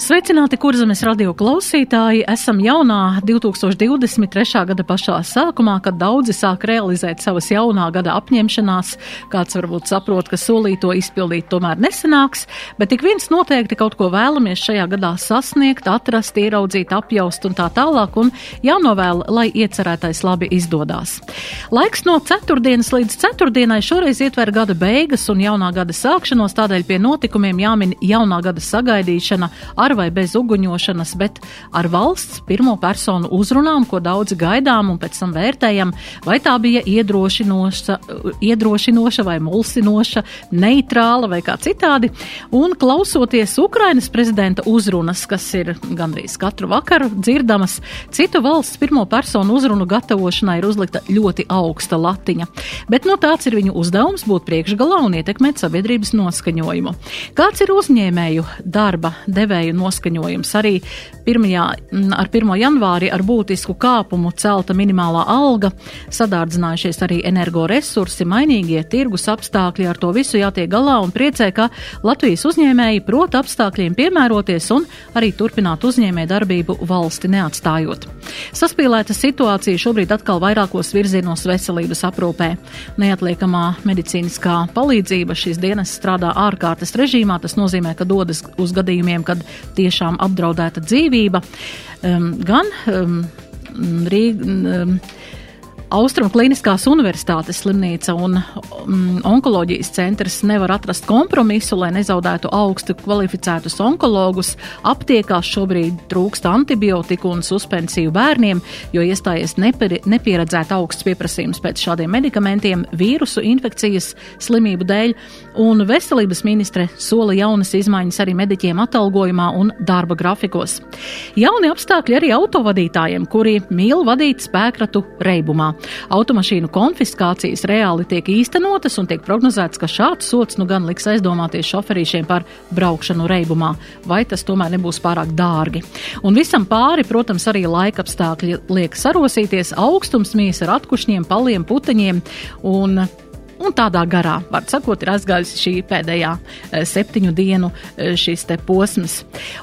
Sveicināti, kurzemes radio klausītāji! Esam jaunā 2023. gada pašā sākumā, kad daudzi sāk realizēt savas jaunā gada apņemšanās. Kāds varbūt saprot, ka solīto izpildīt tomēr nesanāks, bet tik viens noteikti kaut ko vēlamies šajā gadā sasniegt, atrast, ieraudzīt, apjaust un tā tālāk, un jānovēl, lai iecerētais labi izdodās. Laiks no ceturtdienas līdz ceturtdienai šoreiz ietver gada beigas un jaunā gada sākšanos, tādēļ pie notikumiem jāmin jaunā gada sagaidīšana ar vai bez uguņošanas, bet ar valsts pirmo personu uzrunām, ko daudzi gaidām un pēc tam vērtējam, vai tā bija iedrošinoša, iedrošinoša vai mulsinoša, neitrāla vai kā citādi. Un klausoties Ukrainas prezidenta uzrunas, kas ir gandrīz katru vakaru dzirdamas, citu valsts pirmo personu uzrunu gatavošanai ir uzlikta ļoti augsta latiņa. Bet no tāds ir viņu uzdevums būt priekšgalā un ietekmēt sabiedrības noskaņojumu. Kāds ir uzņēmēju darba devēju noskaņojums. Arī 1. ar 1. janvāri ar būtisku kāpumu celta minimālā alga, sadārdzinājušies arī energoresursi, mainīgie tirgus apstākļi, ar to visu jātiek galā un priecē, ka Latvijas uzņēmēji prot apstākļiem piemēroties un arī turpināt uzņēmē darbību valsti neatstājot. Saspīlēta situācija šobrīd atkal vairākos virzienos veselības aprūpē. Neatliekamā medicīniskā palīdzība šīs dienas strādā ārkārtas režīmā, tas nozīmē, ka dodas uz gadījumiem, kad tiešām apdraudēta dzīvība. Um, gan um, Rīga. Um, Austrum Kliniskās Universitātes slimnīca un mm, onkoloģijas centrs nevar atrast kompromisu, lai nezaudētu augstu kvalificētus onkologus. Aptiekās šobrīd trūkst antibiotiku un suspensiju bērniem, jo iestājies nepieredzēta augsts pieprasījums pēc šādiem medikamentiem vīrusu infekcijas slimību dēļ, un veselības ministre sola jaunas izmaiņas arī mediķiem atalgojumā un darba grafikos. Jauni apstākļi arī autovadītājiem, kuri mīl vadīt spēkratu reibumā. Automašīnu konfiskācijas reāli tiek īstenotas un tiek prognozēts, ka šāds sots nu gan liks aizdomāties šoferīšiem par braukšanu reibumā, vai tas tomēr nebūs pārāk dārgi. Un visam pāri, protams, arī laika apstākļi liek sarosīties, augstums mīs ar atkušņiem, paliem, puteņiem un Un tādā garā, var sakot, ir aizgājis šī pēdējā e, septiņu dienu e, šis te posms.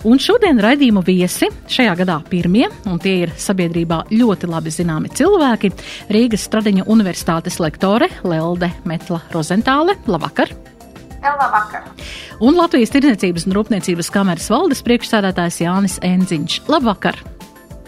Un šodien raidījumu viesi šajā gadā pirmie, un tie ir sabiedrībā ļoti labi zināmi cilvēki - Rīgas Stradiņu universitātes lektore Lelde Metla Rozentāle. Labvakar! Labvakar! Un Latvijas Tirniecības un Rūpniecības kameras valdes priekšsēdētājs Jānis Enziņš. Labvakar!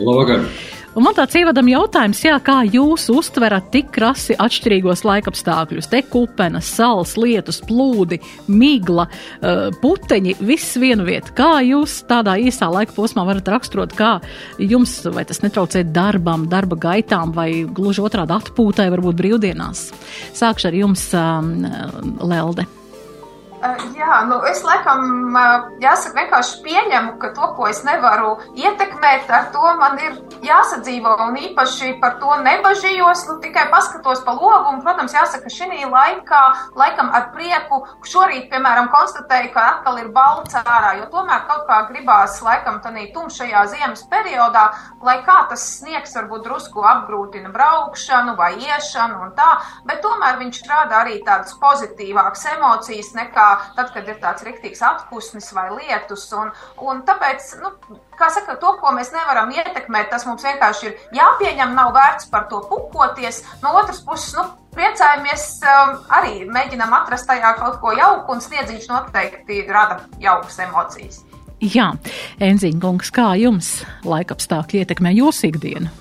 Labvakar! Un man tāds ievadam jautājums, jā, kā jūs uztverat tik krasi atšķirīgos laikapstākļus? Te kupenes, sals, lietus, plūdi, migla, uh, puteņi, viss vienu vietu. Kā jūs tādā īsā laika posmā varat raksturot, kā jums, vai tas netraucē darbam, darba gaitām, vai gluži otrādi atpūtai, varbūt brīvdienās? Sākšu ar jums, um, Lelde. Jā, nu es laikam, jāsaka, vienkārši pieņemu, ka to, ko es nevaru ietekmēt, ar to man ir jāsadzīvo. Un īpaši par to nebažījos, nu tikai paskatos pa logu. Un, protams, jāsaka, šī laikā, laikam ar prieku, šorīt, piemēram, konstatēju, ka atkal ir balts ārā, jo tomēr kaut kā gribās, laikam, tādā tumšajā ziemas periodā, lai kā tas sniegs varbūt drusku apgrūtina braukšanu vai iešanu un tā, bet tomēr viņš rada arī tādas pozitīvākas emocijas nekā tad, kad ir tāds riktīgs atpūsnis vai lietus. Un, un tāpēc, nu, kā saka, to, ko mēs nevaram ietekmēt, tas mums vienkārši ir jāpieņem, nav vērts par to pukoties. No otras puses, nu, priecājamies, um, arī mēģinam atrast tajā kaut ko jauku, un sniedziņš noteikti rada jaukas emocijas. Jā, Enziņkungs, kā jums laikapstākļi ietekmē jūsu ikdienu?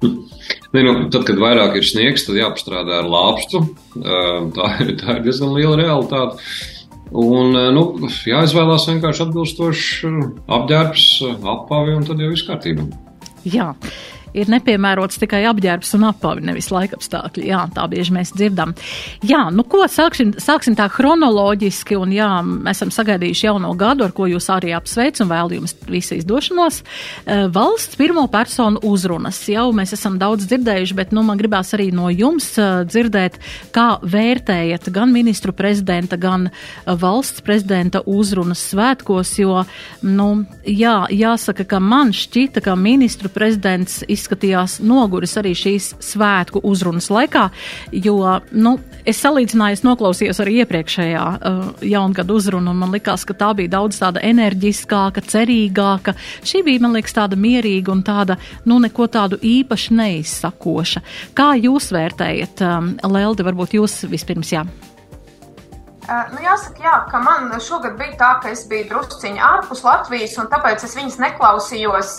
Ne, nu, tad, kad vairāk ir sniegs, tad jāpastrādā ar lāpstu. Tā, tā ir diezgan liela realitāte. Un, eh, nu, jāizvēlās vienkārši atbilstošs eh, apģērbs, eh, apavi, un tad jau viss kārtībā. Jā. Ir nepiemērots tikai apģērbs un apavi, nevis laikapstākļi. Jā, tā bieži mēs dzirdam. Jā, nu ko sāksim, sāksim tā chronoloģiski, un jā, esam sagaidījuši jauno gadu, ar ko jūs arī apsveic un vēl jums visu izdošanos. Uh, valsts pirmo personu uzrunas jau mēs esam daudz dzirdējuši, bet nu, man gribās arī no jums uh, dzirdēt, kā vērtējat gan ministru prezidenta, gan valsts prezidenta uzrunas svētkos, jo, nu, jā, jāsaka, ka man šķita, ka ministru prezidents izskatījās noguris arī šīs svētku uzrunas laikā, jo, nu, es salīdzināju, es noklausījos arī iepriekšējā uh, jaungada uzrunu, un man likās, ka tā bija daudz tāda enerģiskāka, cerīgāka. Šī bija, man liekas, tāda mierīga un tāda, nu, neko tādu īpaši neizsakoša. Kā jūs vērtējat, um, Lelde, varbūt jūs vispirms, jā? Nu, jāsaka, jā, ka man šogad bija tā, ka es biju drusciņā ārpus Latvijas, un tāpēc es viņas neklausījos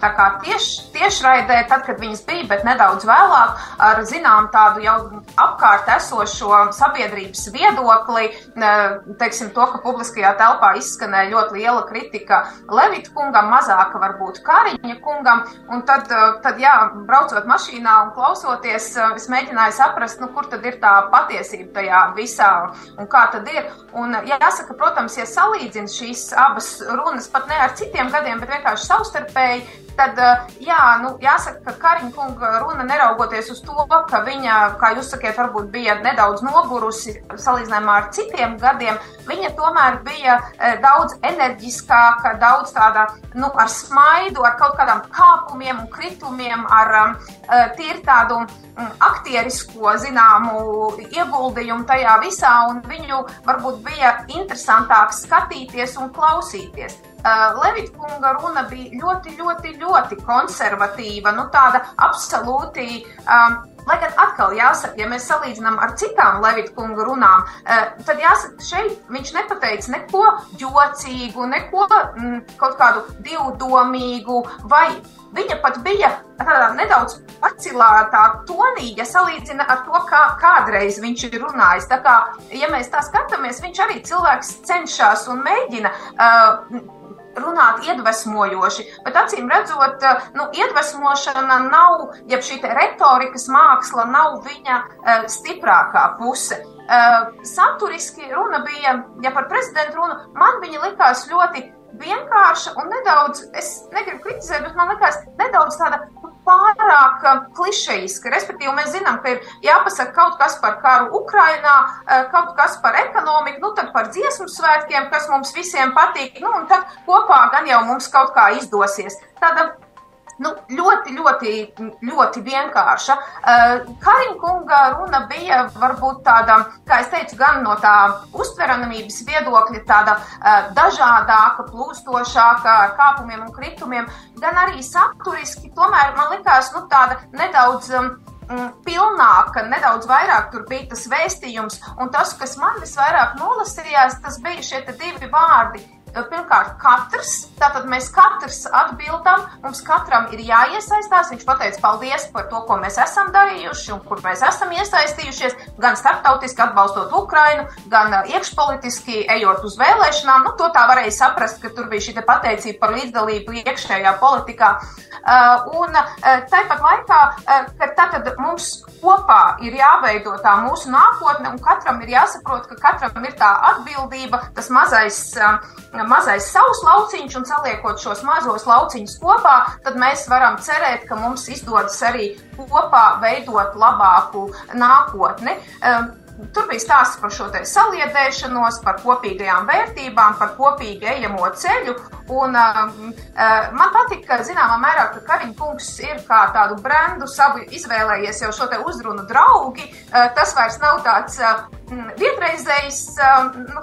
kā tieši, tiešraidē, tad, kad viņas bija, bet nedaudz vēlāk ar zinām tādu jau apkārt esošo sabiedrības viedokli, teiksim, to, ka publiskajā telpā izskanēja ļoti liela kritika Levita kungam, mazāka varbūt Kāriņa kungam, un tad, tad jā, braucot mašīnā un klausoties, es mēģināju saprast, nu, kur tad ir tā patiesība tajā visā un kā tad ir. Un jāsaka, protams, ja salīdzina šīs abas runas pat ne ar citiem gadiem, bet vienkārši savstarpēji, tad jā, nu, jāsaka, ka Kariņa kunga runa neraugoties uz to, ka viņa, kā jūs sakiet, varbūt bija nedaudz nogurusi salīdzinājumā ar citiem gadiem, viņa tomēr bija daudz enerģiskāka, daudz tāda, nu, ar smaidu, ar kaut kādām kāpumiem un kritumiem, ar tīri tādu aktierisko zināmu ieguldījumu tajā visā, un viņu varbūt bija interesantāk skatīties un klausīties. Uh, Levita kunga runa bija ļoti, ļoti, ļoti konservatīva, nu tāda absolūti. Um, Lai gan atkal jāsaka, ja mēs salīdzinām ar citām Levita kunga runām, tad jāsaka, šeit viņš nepateica neko jocīgu, neko mm, kaut kādu divdomīgu vai Viņa pat bija tādā nedaudz pacilātā tonī, ja salīdzina ar to, kā kādreiz viņš ir runājis. Tā kā, ja mēs tā skatāmies, viņš arī cilvēks cenšas un mēģina. Uh, runāt iedvesmojoši, bet acīm redzot, nu, iedvesmošana nav, ja šī retorikas māksla nav viņa uh, stiprākā puse. Uh, saturiski runa bija, ja par prezidentu runu, man viņa likās ļoti vienkārša un nedaudz, es negribu kritizēt, bet man liekas, nedaudz tāda pārāk um, klišejiska. Respektīvi, mēs zinām, ka ir jāpasaka kaut kas par karu Ukrainā, uh, kaut kas par ekonomiku, nu tad par dziesmu svētkiem, kas mums visiem patīk, nu un tad kopā gan jau mums kaut kā izdosies. Tāda nu, ļoti, ļoti, ļoti vienkārša. Uh, Kariņkunga runa bija varbūt tāda, kā es teicu, gan no tā uztveramības viedokļa, tāda uh, dažādāka, plūstošāka, ar kāpumiem un kritumiem, gan arī saturiski. Tomēr man likās, nu, tāda nedaudz. Um, pilnāka, nedaudz vairāk tur bija tas vēstījums, un tas, kas man visvairāk nolasījās, tas bija šie divi vārdi pirmkārt, katrs, tātad mēs katrs atbildam, mums katram ir jāiesaistās. Viņš pateica paldies par to, ko mēs esam darījuši un kur mēs esam iesaistījušies, gan starptautiski atbalstot Ukrainu, gan iekšpolitiski ejot uz vēlēšanām. Nu, to tā varēja saprast, ka tur bija šī pateicība par līdzdalību iekšējā politikā. Un tāpat laikā, ka tātad mums kopā ir jāveido tā mūsu nākotne, un katram ir jāsaprot, ka katram ir tā atbildība, tas mazais mazais savs lauciņš un saliekot šos mazos lauciņus kopā, tad mēs varam cerēt, ka mums izdodas arī kopā veidot labāku nākotni. Um, Tur bija stāsts par šo saliedēšanos, par kopīgajām vērtībām, par kopīgi ejamo ceļu. Un, uh, man patīk, ka zināmā mērā ka Kariņš kungs ir kā tādu brendu savu izvēlējies jau šo uzrunu draugi. Uh, tas vairs nav tāds uh, vienreizējs um, nu,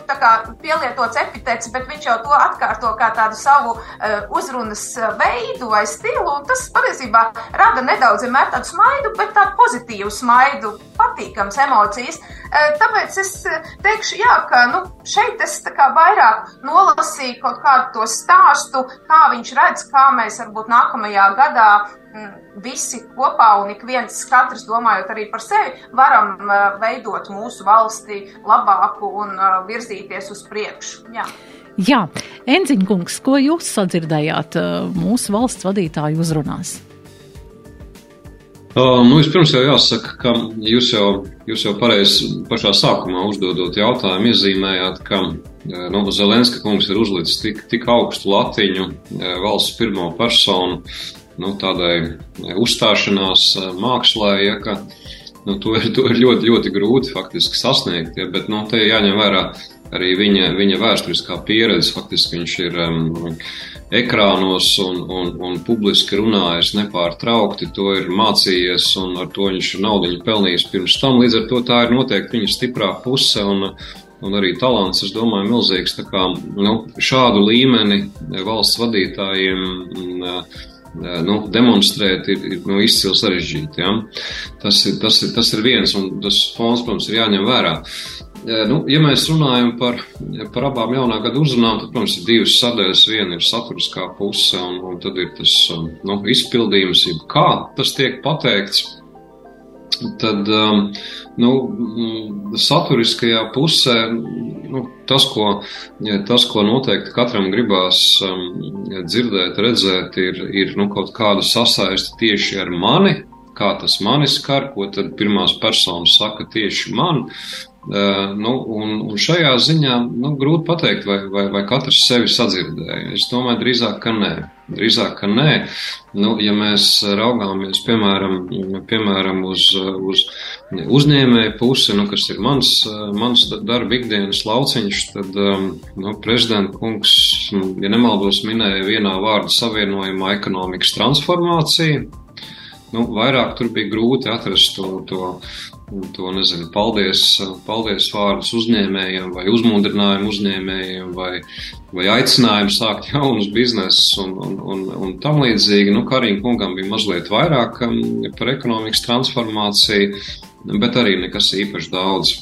pielietots epitets, bet viņš jau to atkārto kā tādu savu uh, uzrunas uh, veidu vai stilu. Tas patiesībā rada nedaudz vienmēr tādu smaidu, bet tādu pozitīvu smaidu, patīkams emocijas. Uh, tāpēc es teikšu, jā, ka nu, šeit es vairāk nolasīju kaut kādu to stāstu, kā viņš redz, kā mēs varbūt nākamajā gadā Mm, visi kopā un ik viens katrs domājot arī par sevi, varam uh, veidot mūsu valsti labāku un uh, virzīties uz priekšu. Jā. Jā, Enziņkungs, ko jūs sadzirdējāt uh, mūsu valsts vadītāju uzrunās? Uh, nu, vispirms jau jāsaka, ka jūs jau, jūs jau pareizi pašā sākumā uzdodot jautājumu, iezīmējāt, ka nu, Zelenska kungs ir uzlicis tik, tik augstu latiņu valsts pirmo personu nu, tādai uzstāšanās mākslā, ja, ka nu, to, ir, to ir ļoti, ļoti grūti faktiski sasniegt. Ja, bet nu, te jāņem vērā arī viņa, viņa vēsturiskā pieredze. Faktiski viņš ir um, ekrānos un, un, un publiski runājis nepārtraukti, to ir mācījies un ar to viņš ir naudu pelnījis pirms tam. Līdz ar to tā ir noteikti viņa stiprā puse. Un, un arī talants, es domāju, milzīgs. Tā kā, nu, šādu līmeni valsts vadītājiem nu, demonstrēt ir, ir nu, izcili sarežģīti. Ja? Tas, ir, tas, ir, tas ir viens, un tas fons, protams, ir jāņem vērā. Nu, ja mēs runājam par, par abām jaunā gada uzrunām, tad, protams, ir divas sadaļas. Viena ir saturiskā puse, un, un tad ir tas nu, izpildījums, kā tas tiek pateikts. Tad nu, saturiskajā pusē nu, tas, ko, tas, ko noteikti katram gribās dzirdēt, redzēt, ir, ir nu, kaut kāda sasaisti tieši ar mani, kā tas mani skar, ko tad pirmās personas saka tieši man. Uh, nu, un, un šajā ziņā nu, grūti pateikt, vai, vai, vai katrs sevi sadzirdēja. Es domāju, drīzāk, ka nē. Drīzāk, ka nē. Nu, ja mēs raugāmies, piemēram, piemēram uz, uz uzņēmēju pusi, nu, kas ir mans, mans darba ikdienas lauciņš, tad um, nu, prezidenta kungs, ja nemaldos, minēja vienā vārdu savienojumā ekonomikas transformācija. Nu, vairāk tur bija grūti atrast to, to to nezinu, paldies, paldies vārdus uzņēmējiem, vai uzmundrinājumu uzņēmējiem, vai, vai aicinājumu sākt jaunus biznesus un, un, un, un tam līdzīgi. Nu, Karīna kungam bija mazliet vairāk um, par ekonomikas transformāciju, bet arī nekas īpaši daudz.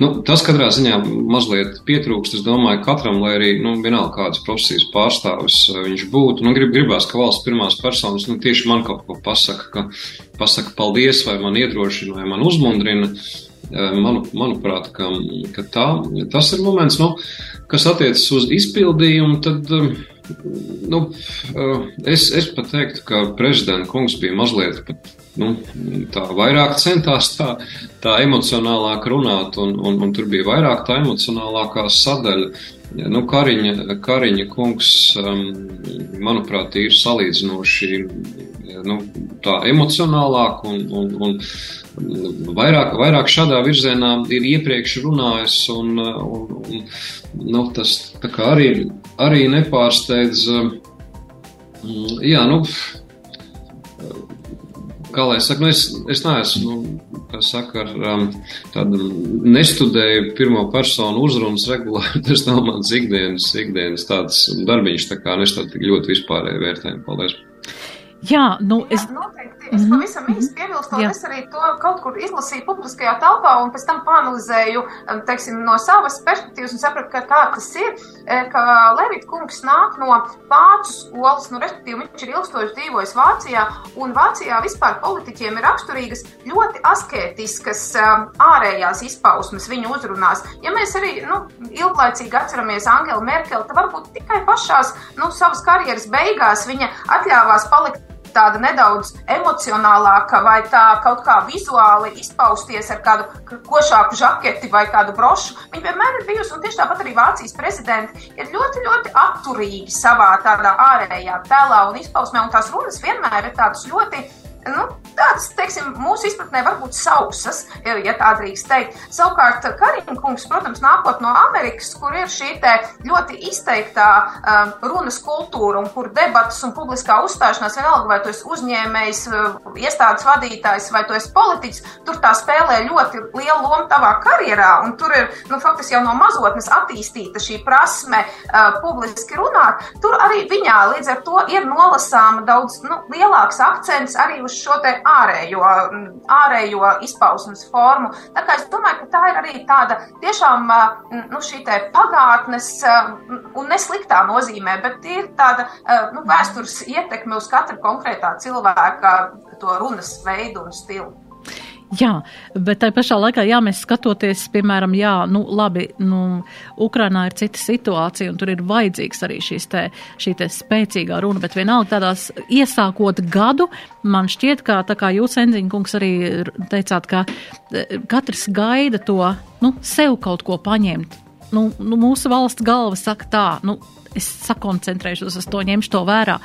Nu, tas katrā ziņā mazliet pietrūkst. Es domāju, katram, lai arī nu, vienalga kādas profesijas pārstāvis uh, viņš būtu, nu, grib, gribās, ka valsts pirmās personas nu, tieši man kaut ko pasaka, ka pasaka paldies, vai man iedrošina, vai man uzmundrina. Uh, manu, manuprāt, ka, ka tā, tas ir moments, nu, kas attiecas uz izpildījumu, tad um, nu, es, es pat teiktu, ka prezidenta kungs bija mazliet pat nu, tā vairāk centās tā, tā emocionālāk runāt, un, un, un tur bija vairāk tā emocionālākā sadaļa. Nu, Kariņa, Kariņa kungs, um, manuprāt, ir salīdzinoši nu, tā emocionālāk un, un, un vairāk, vairāk šādā virzienā ir iepriekš runājis, un, un, un nu, tas arī, arī nepārsteidz. Um, jā, nu, kā lai saka, nu es, es neesmu, nu, kā saka, ar um, tādu nestudēju pirmo personu uzrunas regulāri. Tas nav mans ikdienas, ikdienas tāds darbiņš, tā kā es tādu tik ļoti vispārēju vērtējumu. Paldies! Jā, nu es. Jā, noteikti. Es mm -hmm. pavisam īsti piebilstu, un es arī to kaut kur izlasīju publiskajā telpā, un pēc tam panalizēju, teiksim, no savas perspektīvas, un sapratu, ka tā tas ir, e, ka Levita kungs nāk no vācu skolas, nu, respektīvi, viņš ir ilgstoši dzīvojis Vācijā, un Vācijā vispār politiķiem ir raksturīgas ļoti asketiskas ārējās izpausmes viņu uzrunās. Ja mēs arī, nu, ilglaicīgi atceramies Angelu Merkeli, tad varbūt tikai pašās, nu, savas karjeras beigās viņa atļāvās palikt tāda nedaudz emocionālāka vai tā kaut kā vizuāli izpausties ar kādu košāku žaketi vai kādu brošu. Viņa vienmēr ir bijusi, un tieši tāpat arī Vācijas prezidenti ir ļoti, ļoti atturīgi savā tādā ārējā tēlā un izpausmē, un tās runas vienmēr ir tādas ļoti nu, tādas, teiksim, mūsu izpratnē varbūt sausas, ja tā drīkst teikt. Savukārt, Karina kungs, protams, nākot no Amerikas, kur ir šī ļoti izteiktā um, runas kultūra un kur debatas un publiskā uzstāšanās, vienalga vai tu esi uzņēmējs, uh, iestādes vadītājs vai tu esi politiķis, tur tā spēlē ļoti lielu lomu tavā karjerā. Un tur ir, nu, faktiski jau no mazotnes attīstīta šī prasme uh, publiski runāt. Tur arī viņā līdz ar to ir nolasāma daudz nu, lielāks akcents arī uz uz šo ārējo, ārējo izpausmes formu. Tā kā es domāju, ka tā ir arī tāda tiešām nu, šī pagātnes, un nesliktā nozīmē, bet ir tāda nu, vēstures ietekme uz katru konkrētā cilvēka to runas veidu un stilu. Jā, bet tai pašā laikā, jā, mēs skatoties, piemēram, jā, nu, labi, nu, Ukrainā ir cita situācija, un tur ir vajadzīgs arī šīs te, šī te spēcīgā runa, bet vienalga tādās iesākot gadu, man šķiet, ka, tā kā jūs, Enziņa kungs, arī teicāt, ka e, katrs gaida to, nu, sev kaut ko paņemt. Nu, nu, mūsu valsts galva saka tā, nu, es sakoncentrēšos uz to, ņemšu to vērā.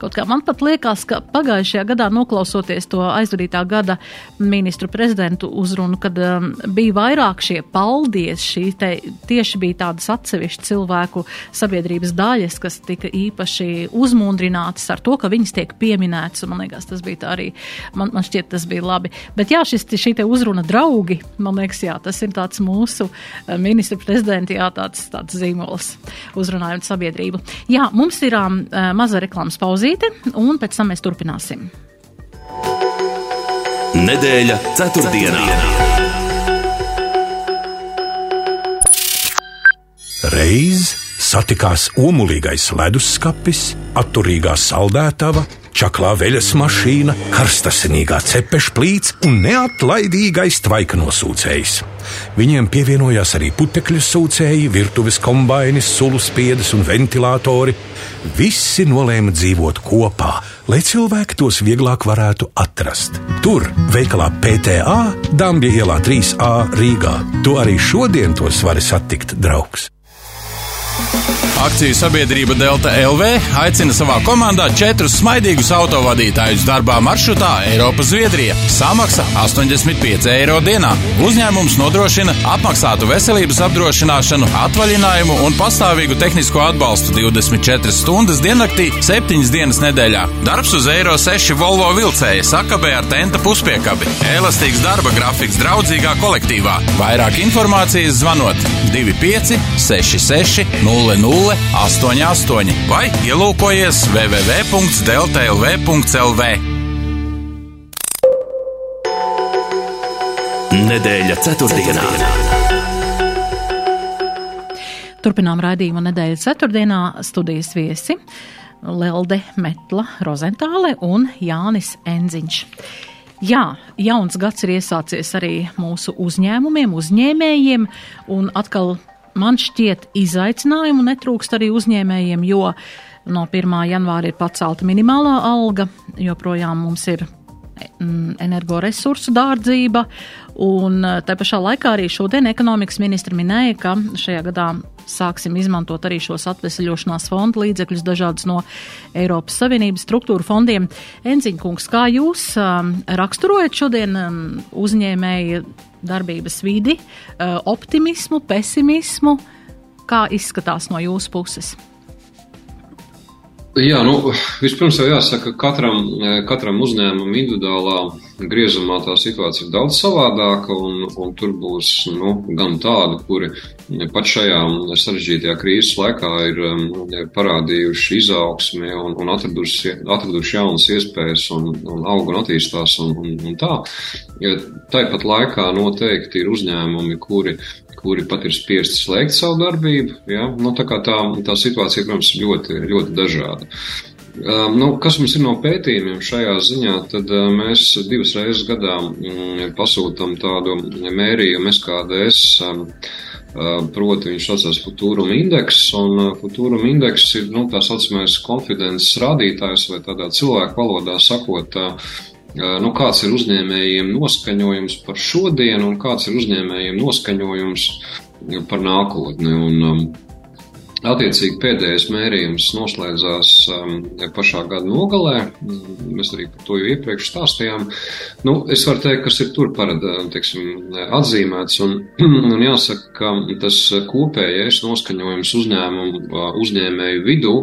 Kaut kā man pat liekas, ka pagājušajā gadā noklausoties to aizvadītā gada ministru prezidentu uzrunu, kad um, bija vairāk šie paldies, šī te tieši bija tādas atsevišķas cilvēku sabiedrības daļas, kas tika īpaši uzmundrinātas ar to, ka viņas tiek pieminētas, man liekas, tas bija tā arī, man, man šķiet, tas bija labi. Bet jā, šis, šī te uzruna draugi, man liekas, jā, tas ir tāds mūsu uh, ministra prezidenta, jā, tāds, tāds zīmols uzrunājot sabiedrību sabiedrību. Jā, mums ir um, maza reklāmas pauzīte, un pēc tam mēs turpināsim. Nedēļa ceturtdienā. Reiz satikās omulīgais leduskapis, atturīgā saldētava čaklā veļas mašīna, karstasinīgā cepešplīts un neatlaidīgais tvaika nosūcējs. Viņiem pievienojās arī putekļu sūcēji, virtuves kombainis, sulu spiedas un ventilatori. Visi nolēma dzīvot kopā, lai cilvēki tos vieglāk varētu atrast. Tur, veikalā PTA, Dambja ielā 3A Rīgā. Tu arī šodien tos vari satikt, draugs! Akciju sabiedrība Delta LV aicina savā komandā četrus smaidīgus autovadītājus darbā maršrutā Eiropa Zviedrija. Samaksa 85 eiro dienā. Uzņēmums nodrošina apmaksātu veselības apdrošināšanu, atvaļinājumu un pastāvīgu tehnisko atbalstu 24 stundas diennaktī, 7 dienas nedēļā. Darbs uz Eiro 6 Volvo vilcēja sakabē ar tenta puspiekabi. Elastīgs darba grafiks draudzīgā kolektīvā. Vairāk informācijas zvanot 25 66 00 88 vai ielūkojies www.deltlv.lv. Nedēļa ceturtdienā. Turpinām raidījumu nedēļas ceturtdienā studijas viesi Lelde Metla Rozentāle un Jānis Enziņš. Jā, jauns gads ir iesācies arī mūsu uzņēmumiem, uzņēmējiem, un atkal man šķiet izaicinājumu netrūkst arī uzņēmējiem, jo no 1. janvāra ir pacelta minimālā alga, joprojām mums ir energoresursu dārdzība, un eh, tā pašā laikā arī šodien ekonomikas ministra minēja, ka šajā gadā sāksim izmantot arī šos atvesļošanās fondu līdzekļus dažādus no Eiropas Savienības struktūru fondiem. Enziņkungs, kā jūs um, raksturojat šodien um, uzņēmēju darbības vidi, uh, optimismu, pesimismu? Kā izskatās no jūsu puses? Jā, nu, vispirms jau jāsaka, ka katram, katram uzņēmumam individuālā griezumā tā situācija ir daudz savādāka, un, un tur būs nu, gan tādi, kuri pat šajā sarežģītajā krīzes laikā ir um, parādījuši izaugsmi un, un atraduši, atraduši jaunas iespējas un, un aug un attīstās un, un, un tā. Ja tāpat laikā noteikti ir uzņēmumi, kuri kuri pat ir spiesti slēgt savu darbību. Ja? Nu, tā, tā, tā situācija, protams, ir ļoti, ļoti dažāda. Nu, kas mums ir no pētījumiem šajā ziņā, tad mēs divas reizes gadā mm, pasūtām tādu mērījumu SKDS. Proti, viņš saucās Futūrum indeks, un Futūrum indeks ir nu, tā saucamais konfidences rādītājs, vai tādā cilvēku valodā sakot, nu, kāds ir uzņēmējiem noskaņojums par šodienu un kāds ir uzņēmējiem noskaņojums par nākotni. Un, Attiecīgi pēdējais mērījums noslēdzās um, pašā gada nogalē. Mēs arī par to jau iepriekš stāstījām. Nu, es varu teikt, kas ir tur parada, teiksim, atzīmēts. Un, un jāsaka, ka tas kopējais noskaņojums uzņēmumu, uzņēmēju vidū,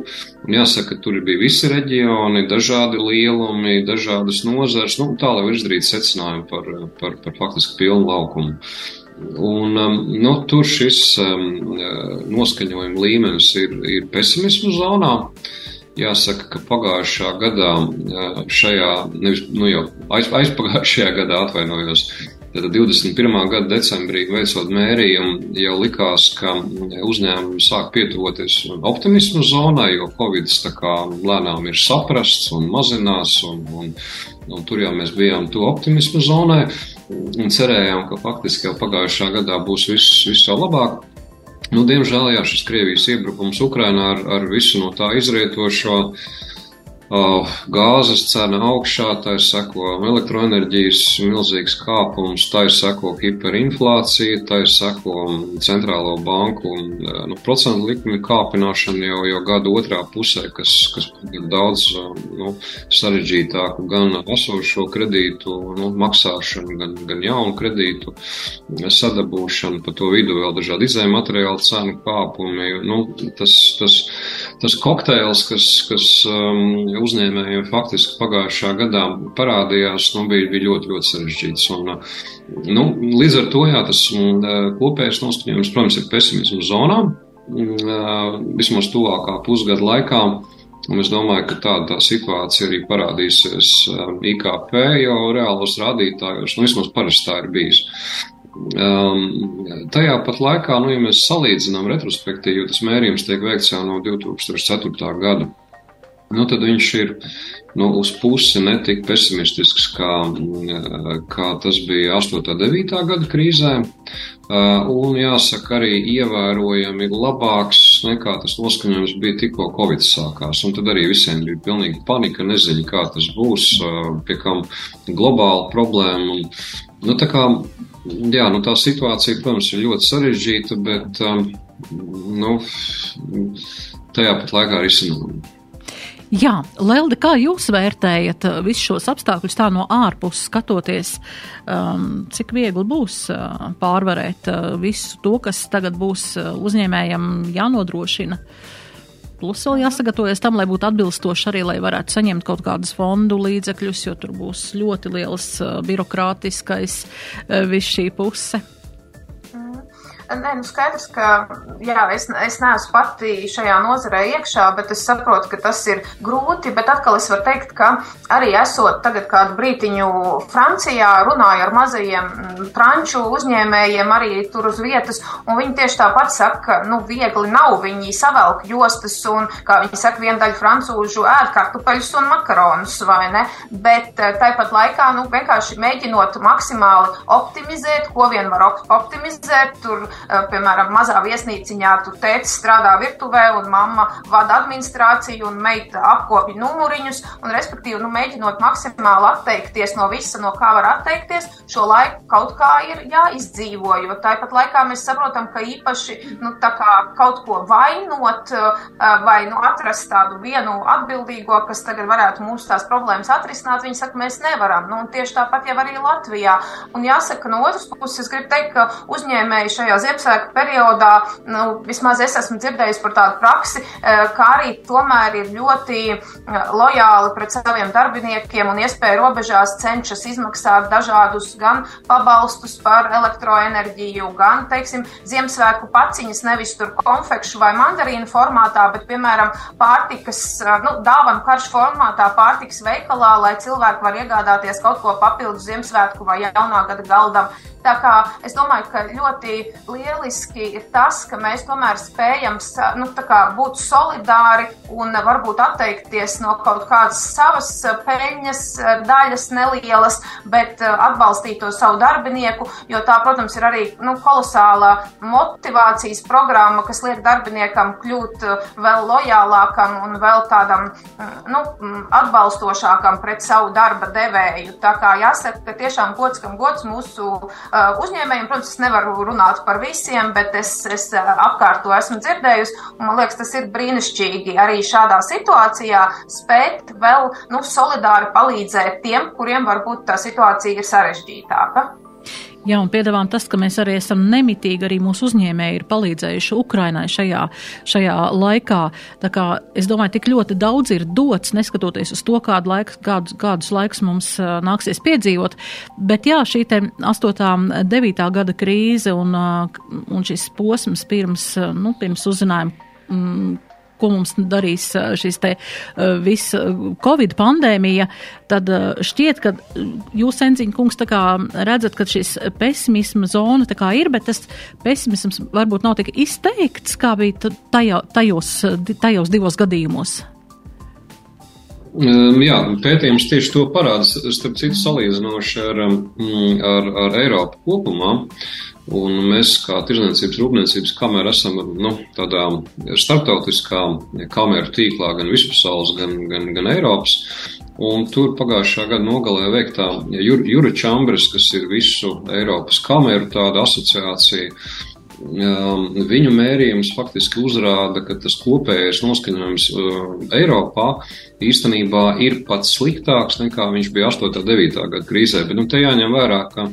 un jāsaka, ka tur bija visi reģioni, dažādi lielumi, dažādas nozars, nu, tā lai var izdarīt secinājumu par, par, par faktiski pilnu laukumu. Un, um, nu, tur šis um, noskaņojuma līmenis ir, ir pesimismu zonā. Jāsaka, ka pagājušā gadā, uh, šajā, nevis nu, jau aiz, aizpagājušajā gadā atvainojos, Tad 21. gada decembrī veicot mērījumu, jau likās, ka uzņēmumi sāk pietuvoties optimismu zonai, jo Covid lēnām ir saprasts un mazinās, un, un, un tur jau mēs bijām to optimismu zonai. Un cerējām, ka faktiski jau pagājušā gadā būs viss, viss jau labāk. Nu, diemžēl jā, šis Krievijas iebrukums Ukrainā ar, ar visu no tā izrietošo uh, gāzes cena augšā, tā ir seko elektroenerģijas milzīgs kāpums, tā ir seko hiperinflācija, tā ir seko centrālo banku nu, procentu likmi kāpināšana jau, jau gada otrā pusē, kas, kas ir daudz nu, sarežģītāku gan esošo kredītu nu, maksāšanu, gan, gan jaunu kredītu sadabūšanu, pa to vidu vēl dažādi izējuma materiālu cenu kāpumi. Nu, tas, tas, tas kokteils, kas, kas um, uzņēmējiem faktiski pagājušā gadā parādījās, nu, bija, bija ļoti, ļoti sarežģīts. Un, nu, līdz ar to jā, tas kopējais noskaņojums, protams, ir pesimismu zonā, vismaz tuvākā pusgada laikā. Un es domāju, ka tāda tā situācija arī parādīsies IKP jau reālos rādītājos, nu vismaz parasti tā ir bijis. Um, tajā pat laikā, nu, ja mēs salīdzinām retrospektīvi, jo tas mērījums tiek veikts jau no 2004. gada, nu, tad viņš ir nu, uz pusi netik pesimistisks, kā, kā tas bija 8. un 9. gada krīzē. Un jāsaka, arī ievērojami labāks nekā tas noskaņojums bija tikko Covid sākās. Un tad arī visiem bija pilnīgi panika, nezinu, kā tas būs, pie kam globāla problēma. Nu, tā kā, jā, nu, tā situācija, protams, ir ļoti sarežģīta, bet nu, tajā pat laikā risinājuma. Jā, Lelde, kā jūs vērtējat uh, visus šos apstākļus tā no ārpuses skatoties, um, cik viegli būs uh, pārvarēt uh, visu to, kas tagad būs uh, uzņēmējiem jānodrošina? Plus vēl jāsagatavojas tam, lai būtu atbilstoši arī, lai varētu saņemt kaut kādus fondu līdzekļus, jo tur būs ļoti liels uh, birokrātiskais uh, viss šī puse. Nē, nu skaidrs, ka jā, es, es neesmu pati šajā nozarē iekšā, bet es saprotu, ka tas ir grūti. Bet atkal es varu teikt, ka arī esot tagad kādu brītiņu Francijā, runāju ar mazajiem mm, franču uzņēmējiem arī tur uz vietas, un viņi tieši tāpat saka, ka nu, viegli nav. Viņi savelk jostas un, kā viņi saka, viena daļa francūžu ēd kartupeļus un makaronus, vai ne? Bet eh, tāpat laikā, nu, vienkārši mēģinot maksimāli optimizēt, ko vien var optimizēt, tur piemēram, mazā viesnīciņā tur tētis strādā virtuvē un mamma vada administrāciju un meita apkopja numuriņus un, respektīvi, nu, mēģinot maksimāli atteikties no visa, no kā var atteikties, šo laiku kaut kā ir jāizdzīvo, jo tāpat laikā mēs saprotam, ka īpaši, nu, tā kā kaut ko vainot eh, vai, nu, atrast tādu vienu atbildīgo, kas tagad varētu mūsu tās problēmas atrisināt, viņi saka, mēs nevaram. Nu, tieši tāpat jau arī Latvijā. Un jāsaka, no otras puses, es gribu teikt, ka uzņēmēji šajā Ziemassvētku periodā, nu, vismaz es esmu dzirdējis par tādu praksi, eh, kā arī tomēr ir ļoti eh, lojāli pret saviem darbiniekiem un iespēju robežās cenšas izmaksāt dažādus gan pabalstus par elektroenerģiju, gan, teiksim, Ziemassvētku paciņas nevis tur konfekšu vai mandarīnu formātā, bet, piemēram, pārtikas, eh, nu, dāvanu karš formātā pārtikas veikalā, lai cilvēki var iegādāties kaut ko papildus Ziemassvētku vai jaunā gada galdam. Tā kā es domāju, ka ļoti lieliski ir tas, ka mēs tomēr spējam nu, būt solidāri un varbūt atteikties no kaut kādas savas peļņas daļas nelielas, bet atbalstīt to savu darbinieku, jo tā, protams, ir arī nu, kolosāla motivācijas programma, kas liek darbiniekam kļūt vēl lojālākam un vēl tādam nu, atbalstošākam pret savu darba devēju. Tā kā jāsaka, ka tiešām gods, kam gods mūsu Uh, uzņēmējiem. Protams, es nevaru runāt par visiem, bet es, es uh, apkārt to esmu dzirdējusi. Man liekas, tas ir brīnišķīgi arī šādā situācijā spēt vēl nu, solidāri palīdzēt tiem, kuriem varbūt tā situācija ir sarežģītāka. Jā, un piedāvājam tas, ka mēs arī esam nemitīgi, arī mūsu uzņēmēji ir palīdzējuši Ukrainai šajā, šajā laikā. Tā kā es domāju, tik ļoti daudz ir dots, neskatoties uz to, kādu laiku, kādus, kādus laikus mums nāksies piedzīvot. Bet jā, šī te 8. 9. gada krīze un, un šis posms pirms, nu, pirms uzzinājuma. Mm, ko mums darīs šis te viss Covid pandēmija, tad šķiet, ka jūs, Enziņa kungs, tā kā redzat, ka šis pesimisma zona tā kā ir, bet tas pesimisms varbūt nav tik izteikts, kā bija tajā, tajos, tajos divos gadījumos. Um, jā, pētījums tieši to parāda, starp citu, salīdzinoši ar, um, ar, ar Eiropu kopumā. Un mēs, kā Tirzniecības rūpniecības kamera, esam nu, tādā starptautiskā kameru tīklā gan vispasaules, gan, gan, gan Eiropas. Un tur pagājušā gada nogalē veiktā Jura Čambres, kas ir visu Eiropas kameru asociācija, viņu mērījums faktiski uzrāda, ka tas kopējais noskaņojums Eiropā īstenībā ir pats sliktāks nekā viņš bija 8. un 9. gada krīzē. Bet nu, te jāņem vērā, ka,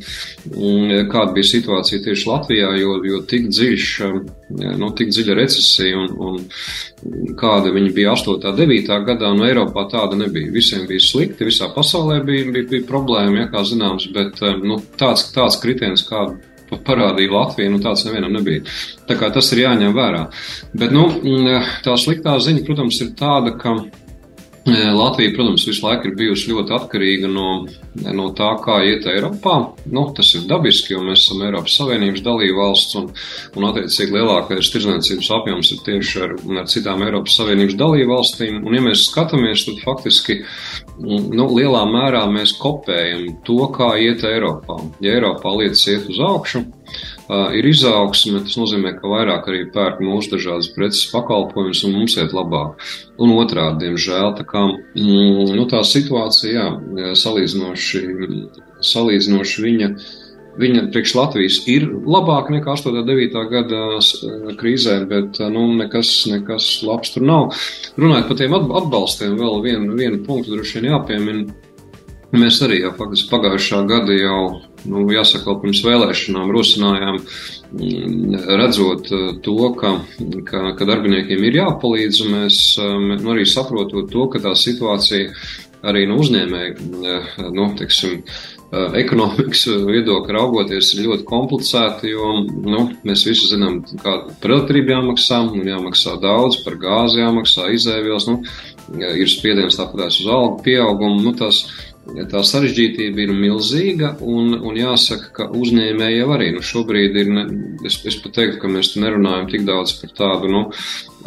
kāda bija situācija tieši Latvijā, jo, jo tik, dziļš, nu, tik dziļa recesija un, un kāda viņa bija 8. un 9. gadā, nu, Eiropā tāda nebija. Visiem bija slikti, visā pasaulē bija, bija, bija problēma, ja kā zināms, bet nu, tāds, tāds kritiens, kādu parādīja Latvija, nu tāds nevienam nebija. Tā kā tas ir jāņem vērā. Bet, nu, tā sliktā ziņa, protams, ir tāda, ka Latvija, protams, visu laiku ir bijusi ļoti atkarīga no, no tā, kā iet Eiropā. Nu, tas ir dabiski, jo mēs esam Eiropas Savienības dalība valsts un, un attiecīgi lielākais tirdzniecības apjoms ir tieši ar, ar citām Eiropas Savienības dalību valstīm. Un, ja mēs skatāmies, tad faktiski nu, lielā mērā mēs kopējam to, kā iet Eiropā. Ja Eiropā lietas iet uz augšu, ir izaugsme, tas nozīmē, ka vairāk arī pērk mūsu dažādas preces pakalpojumus un mums iet labāk. Un otrādi, diemžēl, tā kā mm, nu, tā situācija, jā, salīdzinoši, salīdzinoši viņa. Viņa priekš Latvijas ir labāka nekā 8. un 9. gada krīzē, bet nu, nekas, nekas labs tur nav. Runājot par tiem atbalstiem, vēl vienu, vienu punktu droši vien jāpiemina. Mēs arī jau faktiski pagājušā gada jau nu, jāsaka, pirms vēlēšanām rosinājām, mm, redzot eh, to, ka, ka, ka darbiniekiem ir jāpalīdz, un mēs nu, arī saprotot to, ka tā situācija arī no uzņēmēja, eh, nu, teiksim, ekonomikas viedokļa raugoties ir ļoti komplicēti, jo nu, mēs visi zinām, kāda par elektrību jāmaksā, un jāmaksā daudz, par gāzi jāmaksā, izēvielas, nu, ir spiediens tāpatās uz algu pieaugumu. Nu, tas, tā sarežģītība ir milzīga, un, un jāsaka, ka uzņēmēji jau arī nu, šobrīd ir, ne, es, es pat teiktu, ka mēs nerunājam tik daudz par tādu nu,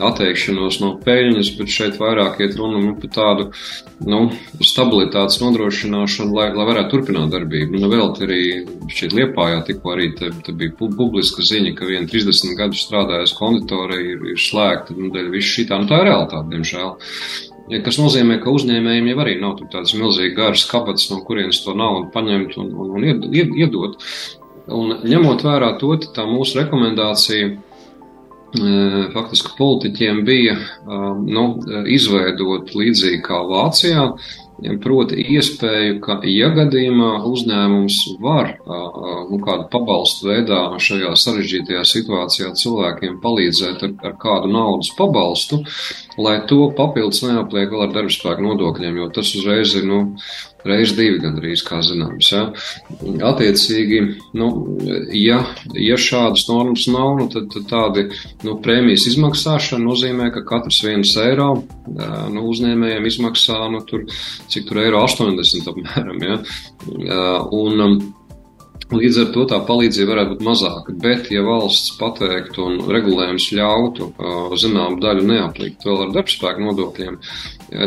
atteikšanos no peļņas, bet šeit vairāk iet runa nu, par tādu nu, stabilitātes nodrošināšanu, lai, lai varētu turpināt darbību. Nu, vēl arī šeit Liepājā tikko arī te, te bija publiska ziņa, ka viena 30 gadu strādājusi konditore ir, ir slēgta, nu, dēļ visu šitā, nu tā ir realitāte, diemžēl. Kas nozīmē, ka uzņēmējiem jau arī nav tādas milzīgas garas kabatas, no kurienes to naudu paņemt un, un, un iedot. Un ņemot vērā to, tā mūsu rekomendācija e, faktiski politiķiem bija e, nu, izveidot līdzīgi kā Vācijā, Proti, iespēju, ka, ja gadījumā uzņēmums var nu, kādu pabalstu veidā šajā sarežģītajā situācijā cilvēkiem palīdzēt ar, ar kādu naudas pabalstu, lai to papildus neapliek vēl ar darbspēku nodokļiem, jo tas uzreiz ir nu, Reiz divi gandrīz, kā zināms. Ja. Attiecīgi, nu, ja, ja šādas normas nav, nu, tad, tad tādi nu, prēmijas izmaksāšana nozīmē, ka katrs viens eiro nu, uzņēmējiem izmaksā, nu, tur, cik tur eiro 80 apmēram. Ja. Un, Līdz ar to tā palīdzība varētu būt mazāka, bet, ja valsts pateiktu un regulējums ļautu zināmu daļu neaplikt vēl ar darbspēku nodokļiem,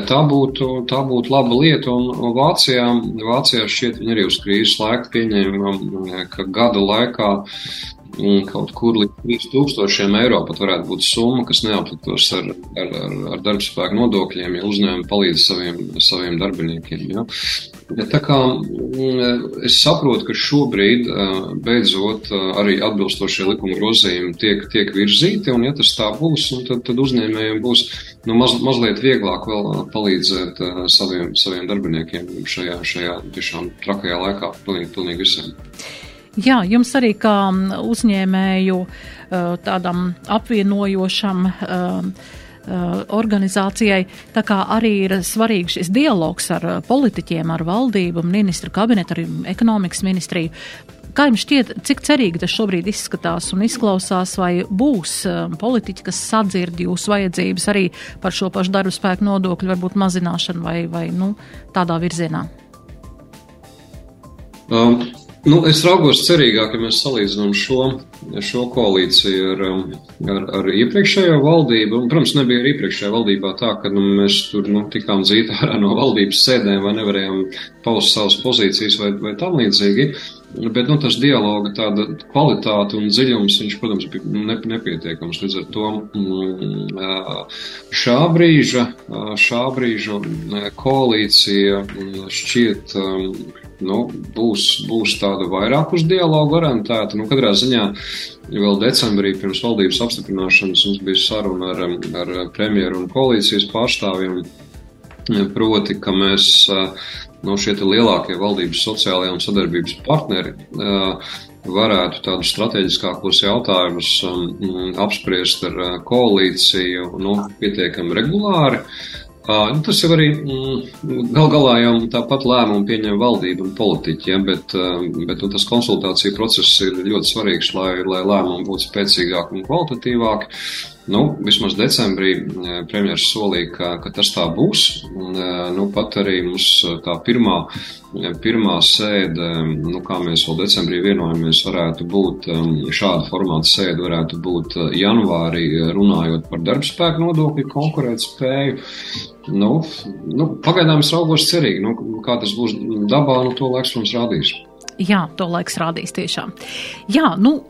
tā būtu, tā būtu laba lieta. Un Vācijā, Vācijā šķiet, viņi arī uz krīzes laiku pieņēma, ka gada laikā kaut kur līdz 3000 eiro pat varētu būt summa, kas neapliktos ar, ar, ar, ar darbspēku nodokļiem, ja uzņēmumi palīdz saviem, saviem darbiniekiem. Ja. Tā kā mm, es saprotu, ka šobrīd beidzot arī atbilstošie likuma grozījumi tiek, tiek virzīti, un ja tas tā būs, tad, tad uzņēmējiem būs nu, maz, mazliet vieglāk vēl palīdzēt saviem, saviem darbiniekiem šajā, šajā tiešām trakajā laikā, pilnīgi, pilnīgi visiem. Jā, jums arī kā uzņēmēju tādam apvienojošam organizācijai, tā kā arī ir svarīgs šis dialogs ar politiķiem, ar valdību, ministru kabinetu, arī ekonomikas ministriju. Kā jums šķiet, cik cerīgi tas šobrīd izskatās un izklausās, vai būs politiķi, kas sadzird jūsu vajadzības arī par šo pašu darbu spēku nodokļu, varbūt mazināšanu vai, vai nu, tādā virzienā? Um, Nu, es raugos cerīgāk, ja mēs salīdzinām šo, šo koalīciju ar, um, ar, ar iepriekšējo valdību. Un, protams, nebija arī iepriekšējā valdībā tā, ka nu, mēs tur nu, tikām ārā no valdības sēdēm vai nevarējām paust savas pozīcijas vai, vai tam līdzīgi. Bet nu, tas dialoga tāda kvalitāte un dziļums, viņš, protams, bija ne, nepietiekams. Līdz ar to mm, šā brīža, šā brīža koalīcija šķiet nu, būs, būs tāda vairāk uz dialogu orientēta. Nu, katrā ziņā vēl decembrī pirms valdības apstiprināšanas mums bija saruna ar, ar premjeru un koalīcijas pārstāvjiem. Proti, ka mēs no šie lielākie valdības sociālajie un sadarbības partneri varētu tādus strateģiskākos jautājumus apspriest ar koalīciju nu, pietiekami regulāri. Nu, tas jau arī gal galā jau tāpat lēmumu pieņem valdība un politiķi, ja, bet, bet nu, tas konsultāciju process ir ļoti svarīgs, lai, lai lēmumi būtu spēcīgāki un kvalitatīvāki. Nu, vismaz decembrī premjeras solīja, ka, ka tas tā būs. Un, nu, pat arī mums tā pirmā, pirmā sēde, nu, kā mēs vēl decembrī vienojamies, varētu būt šāda formāta sēde, varētu būt janvārī runājot par darbspēku nodokļu konkurētspēju. Nu, nu, pagaidām es raugos cerīgi, nu, kā tas būs dabā, nu, to laiks mums rādīs. Jā, to laiks rādīs tiešām. Jā, nu,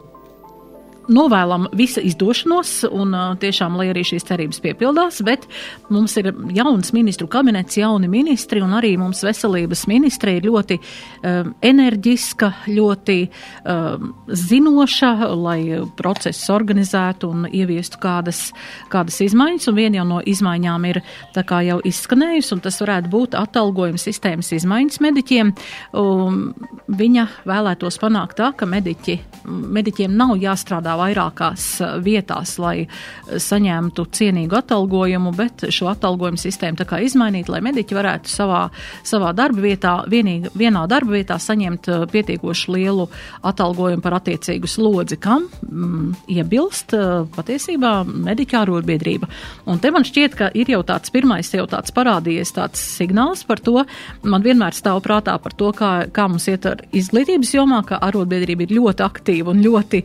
novēlam visu izdošanos un tiešām, lai arī šīs cerības piepildās, bet mums ir jauns ministru kabinets, jauni ministri un arī mums veselības ministre ir ļoti um, enerģiska, ļoti um, zinoša, lai procesus organizētu un ieviestu kādas, kādas izmaiņas. Un viena jau no izmaiņām ir tā kā jau izskanējusi, un tas varētu būt atalgojuma sistēmas izmaiņas mediķiem. Um, viņa vēlētos panākt tā, ka mediķi, mediķiem nav jāstrādā vairākās eh, vietās, lai eh, saņemtu cienīgu atalgojumu, bet šo atalgojumu sistēmu tā kā izmainīt, lai mediķi varētu savā, savā darba vietā, vienīgi, vienā darba vietā saņemt eh, pietiekoši lielu atalgojumu par attiecīgu slodzi, kam mm, iebilst patiesībā mediķa ārotbiedrība. Un te man šķiet, ka ir jau tāds pirmais, jau tāds parādījies tāds signāls par to, man vienmēr stāv prātā par to, kā, kā mums iet ar izglītības jomā, ka arotbiedrība ir ļoti aktīva un ļoti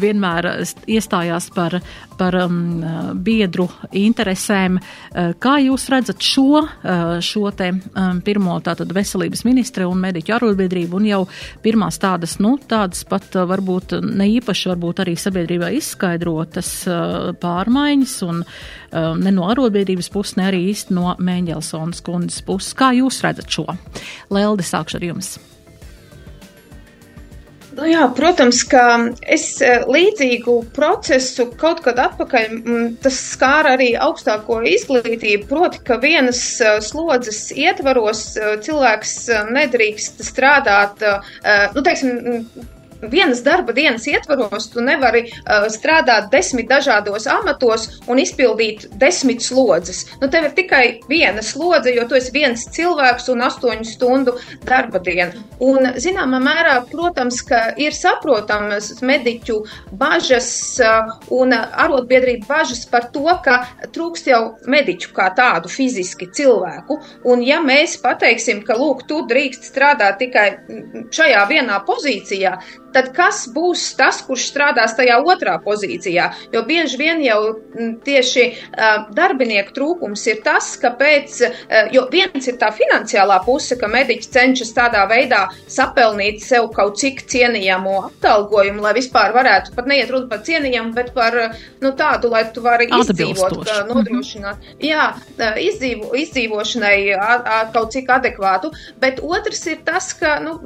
vienmēr tomēr iestājās par, par um, biedru interesēm. Uh, kā jūs redzat šo, uh, šo te um, pirmo tātad veselības ministre un mediķu arotbiedrību un jau pirmās tādas, nu, tādas pat uh, varbūt ne īpaši, varbūt arī sabiedrībā izskaidrotas pārmaiņas un um, ne no arotbiedrības puses, ne arī īsti no Mēņģelsonas kundzes puses. Kā jūs redzat šo? Lelde, sākšu ar jums. Nu jā, protams, ka es e, līdzīgu procesu kaut kad atpakaļ, tas skāra arī augstāko izglītību, proti, ka vienas e, slodzes ietvaros e, cilvēks nedrīkst strādāt, nu, teiksim, vienas darba dienas ietvaros tu nevari uh, strādāt desmit dažādos amatos un izpildīt desmit slodzes. Nu, tev ir tikai viena slodze, jo tu esi viens cilvēks un astoņu stundu darba diena. Un, zināmā mērā, protams, ka ir saprotamas mediķu bažas uh, un arotbiedrību bažas par to, ka trūkst jau mediķu kā tādu fiziski cilvēku. Un ja mēs pateiksim, ka, lūk, tu drīkst strādāt tikai šajā vienā pozīcijā, tad kas būs tas, kurš strādās tajā otrā pozīcijā? Jo bieži vien jau tieši darbinieku trūkums ir tas, ka pēc, jo viens ir tā finansiālā puse, ka mediķi cenšas tādā veidā sapelnīt sev kaut cik cienījamu atalgojumu, lai vispār varētu pat neiet runa par cienījamu, bet par nu, tādu, lai tu vari izdzīvot, nodrošināt, mm -hmm. jā, izdzīvo, izdzīvošanai kaut cik adekvātu, bet otrs ir tas, ka, nu,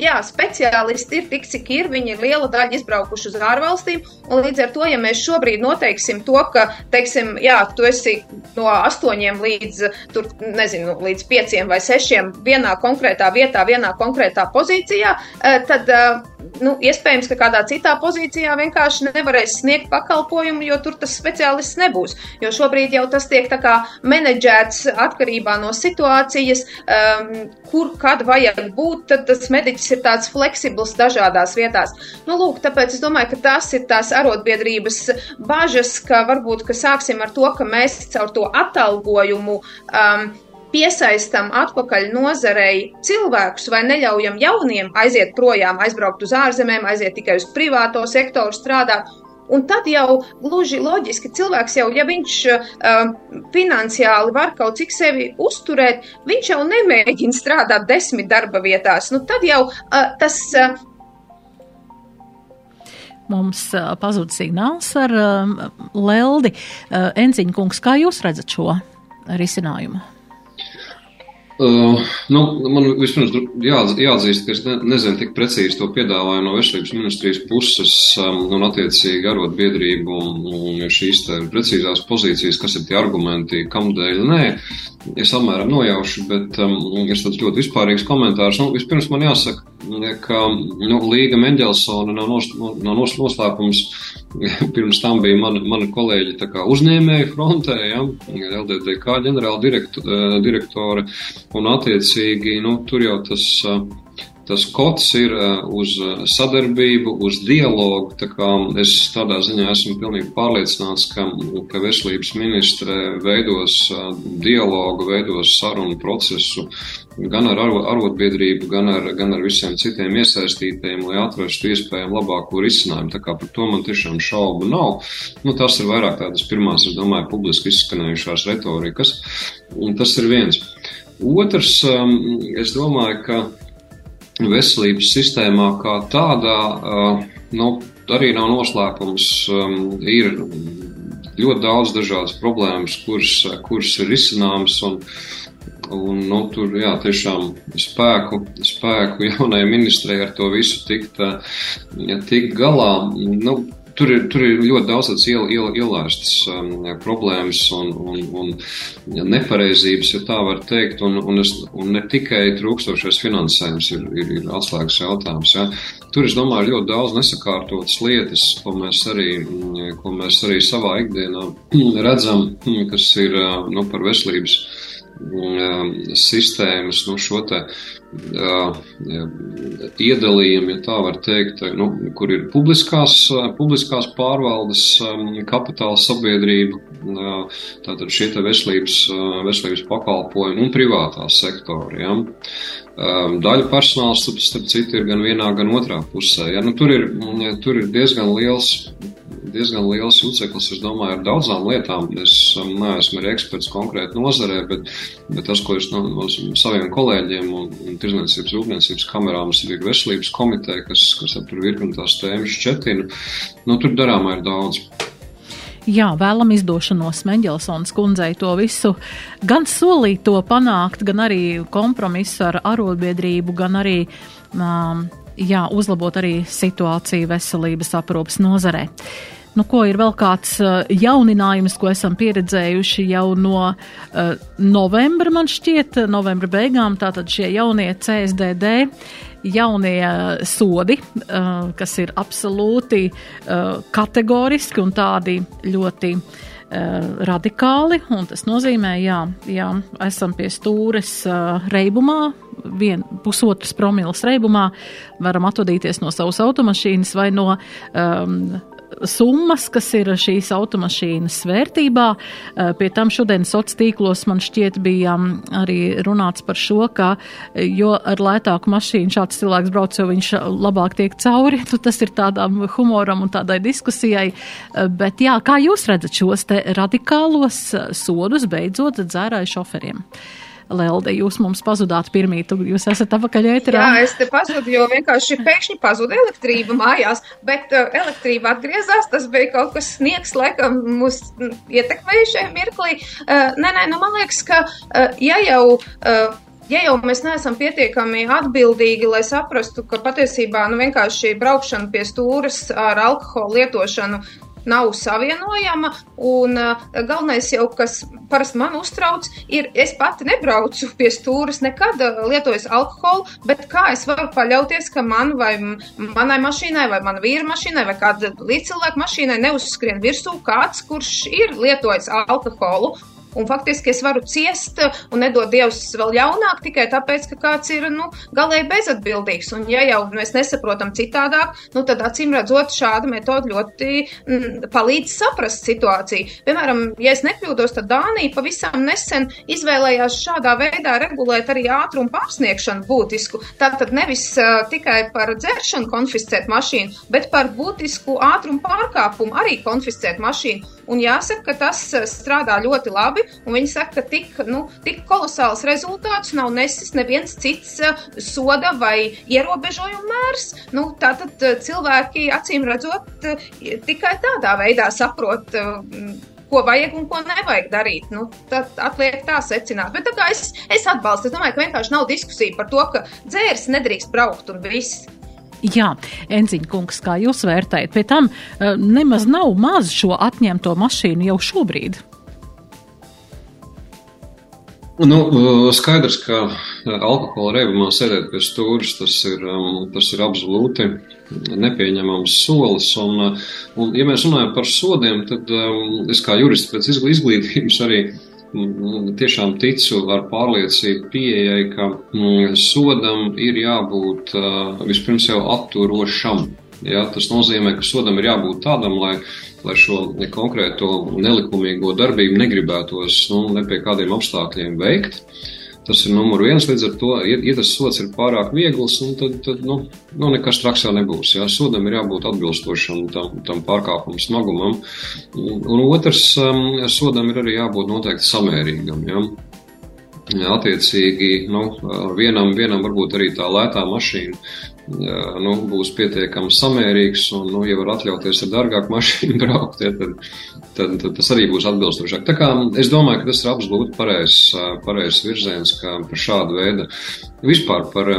jā, speciālisti ir tik, cik ir, viņi ir liela daļa izbraukuši uz ārvalstīm, un līdz ar to, ja mēs šobrīd noteiksim to, ka, teiksim, jā, tu esi no astoņiem līdz, tur, nezinu, līdz pieciem vai sešiem vienā konkrētā vietā, vienā konkrētā pozīcijā, eh, tad uh, nu, iespējams, ka kādā citā pozīcijā vienkārši nevarēs sniegt pakalpojumu, jo tur tas speciālists nebūs. Jo šobrīd jau tas tiek tā kā menedžēts atkarībā no situācijas, um, kur, kad vajag būt, tad tas mediķis ir tāds fleksibls dažādās vietās. Nu, lūk, tāpēc es domāju, ka tas ir tās arotbiedrības bažas, ka varbūt, ka sāksim ar to, ka mēs caur to atalgojumu um, piesaistam atpakaļ nozarei cilvēkus vai neļaujam jauniem aiziet projām, aizbraukt uz ārzemēm, aiziet tikai uz privāto sektoru strādāt. Un tad jau gluži loģiski cilvēks jau, ja viņš uh, finansiāli var kaut cik sevi uzturēt, viņš jau nemēģina strādāt desmit darba vietās. Nu, tad jau uh, tas. Uh, Mums pazūd signāls ar uh, Leldi. Uh, Enziņa kungs, kā jūs redzat šo risinājumu? Uh, nu, man vispirms jā, jāatzīst, ka es ne, nezinu tik precīzi to piedāvājumu no veselības ministrijas puses um, un attiecīgi arotbiedrību un, un šīs te precīzās pozīcijas, kas ir tie argumenti, kamdēļ nē. Es apmēram nojaušu, bet um, ir tāds ļoti vispārīgs komentārs. Nu, vispirms man jāsaka, ka nu, Līga Mendelsona nav, nos, nav nos, noslēpums. Pirms tam bija mana, mana kolēģi uzņēmēja frontē, ja, LDDK ģenerāla eh, direktore, un attiecīgi nu, tur jau tas tas kods ir uz sadarbību, uz dialogu. Tā es tādā ziņā esmu pilnīgi pārliecināts, ka, ka veselības ministre veidos dialogu, veidos sarunu procesu gan ar arotbiedrību, gan ar, gan ar visiem citiem iesaistītajiem, lai atrastu iespējami labāko risinājumu. Tā kā par to man tiešām šaubu nav. Nu, tas ir vairāk tādas pirmās, es domāju, publiski izskanējušās retorikas. Un tas ir viens. Otrs, es domāju, ka veselības sistēmā kā tādā, nu, arī nav noslēpums. Ir ļoti daudz dažādas problēmas, kuras, kuras ir risināmas. Un, un, nu, tur jā, tiešām spēku, spēku jaunajai ministrei ar to visu tikt, tikt galā. Nu, tur ir, tur ir ļoti daudz iel, iel, ielēstas um, problēmas un, un, un nepareizības, ja tā var teikt, un, un, es, un ne tikai trūkstošais finansējums ir, ir, ir atslēgas jautājums. Ja. Tur, es domāju, ir ļoti daudz nesakārtotas lietas, ko mēs arī, ko mēs arī savā ikdienā redzam, kas ir uh, nu, par veselības sistēmas, nu, šo te iedalījumi, ja tā var teikt, nu, kur ir publiskās, publiskās pārvaldes kapitāla sabiedrība, tātad šie te veselības, veselības pakalpojumi un privātā sektora. Ja. Daļa personāla, starp citu, ir gan vienā, gan otrā pusē. Ja. Nu, tur, ir, tur ir diezgan liels diezgan liels juceklis, es domāju, ar daudzām lietām. Es um, neesmu arī eksperts konkrēti nozarē, bet, bet tas, ko es no, no saviem kolēģiem un, un tirdzniecības rūpniecības kamerām, ir veselības komiteja, kas, kas tur virkni tās tēmas šķetina, nu, tur darāmā ir daudz. Jā, vēlam izdošanos Mendelsons kundzei to visu, gan solīt to panākt, gan arī kompromisu ar arotbiedrību, gan arī um, jā, uzlabot arī situāciju veselības aprūpas nozarē. Nu, ko ir vēl kāds uh, jauninājums, ko esam pieredzējuši jau no uh, novembra, man šķiet, novembra beigām, tātad šie jaunie CSDD, jaunie uh, sodi, uh, kas ir absolūti kategoriski un tādi ļoti radikāli, tas nozīmē, jā esam pie stūres reibumā, vien pusotras promilas reibumā, varam atvadīties no savas automašīnas vai no um, summas, kas ir šīs automašīnas vērtībā. Eh, pie tam šodien sociālos tīklos man šķiet bija mm, arī runāts par šo, ka eh, jo ar lētāku mašīnu šāds cilvēks brauc, jo viņš labāk tiek cauri. Nu, tas ir tādam humoram un tādai diskusijai. Eh, bet jā, kā jūs redzat šos te radikālos sodus beidzot dzērāju šoferiem? Lelde, jūs mums pazudāt pirmī, tu, jūs esat apakaļ ēterā. Jā, es te pazudu, jo vienkārši pēkšņi pazuda elektrība mājās, bet uh, elektrība atgriezās, tas bija kaut kas sniegs, laikam, mūs ietekmējušajā mirklī. Uh, nē, nē, nu man liekas, ka uh, ja jau. Uh, Ja jau mēs neesam pietiekami atbildīgi, lai saprastu, ka patiesībā nu, vienkārši braukšana pie stūres ar alkoholu lietošanu nav savienojama. Un uh, galvenais jau, kas parasti man uztrauc, ir, es pati nebraucu pie stūres, nekad uh, lietojot alkoholu, bet kā es varu paļauties, ka man vai manai mašīnai, vai mana vīra mašīnai, vai kāda līdzcilvēka mašīnai neuzskrien virsū kāds, kurš ir lietojis alkoholu. Un faktiski es varu ciest un nedod Dievs vēl ļaunāk tikai tāpēc, ka kāds ir, nu, galēji bezatbildīgs. Un ja jau mēs nesaprotam citādāk, nu, tad acīm redzot šāda metoda ļoti mm, palīdz saprast situāciju. Piemēram, ja es nekļūdos, tad Dānija pavisam nesen izvēlējās šādā veidā regulēt arī ātrumu pārsniegšanu būtisku. Tātad nevis uh, tikai par dzeršanu konfiscēt mašīnu, bet par būtisku ātrumu pārkāpumu arī konfiscēt mašīnu. Un jāsaka, ka tas strādā ļoti labi, un viņi saka, ka tik, nu, tik kolosāls rezultāts nav nesis neviens cits soda vai ierobežojuma mērs. Nu, tātad cilvēki, acīm redzot, tikai tādā veidā saprot ko vajag un ko nevajag darīt. Nu, tad atliek tā secināt. Bet tā kā es, es atbalstu, es domāju, ka vienkārši nav diskusija par to, ka dzērs nedrīkst braukt un viss. Jā, Enziņa kungs, kā jūs vērtējat, pie tam eh, nemaz nav maz šo atņemto mašīnu jau šobrīd. Nu, eh, skaidrs, ka eh, alkohola reibumā sēdēt pie stūres, tas ir, um, tas ir absolūti nepieņemams solis. Un, un, ja mēs runājam par sodiem, tad um, es kā jurists pēc izglītības arī tiešām ticu ar pārliecību pieejai, ka mm, sodam ir jābūt vispirms jau atturošam. Ja, tas nozīmē, ka sodam ir jābūt tādam, lai, lai šo konkrēto nelikumīgo darbību negribētos nu, ne pie kādiem apstākļiem veikt. Tas ir numur viens. Līdz ar to, ja, tas sots ir pārāk viegls, tad, tad nu, nu, nekas traks jau nebūs. Jā. Sodam ir jābūt atbilstošam tam, tam pārkāpumu smagumam. Un otrs, um, sodam ir arī jābūt noteikti samērīgam. Jā, attiecīgi, nu, vienam, vienam varbūt arī tā lētā mašīna nu, būs pietiekami samērīgs un, nu, ja var atļauties ar dārgāku mašīnu braukt, ja, tad, tad, tad tas arī būs atbilstošāk. Tā kā es domāju, ka tas ir absolūti pareizs pareiz virziens, ka par šādu veidu vispār par,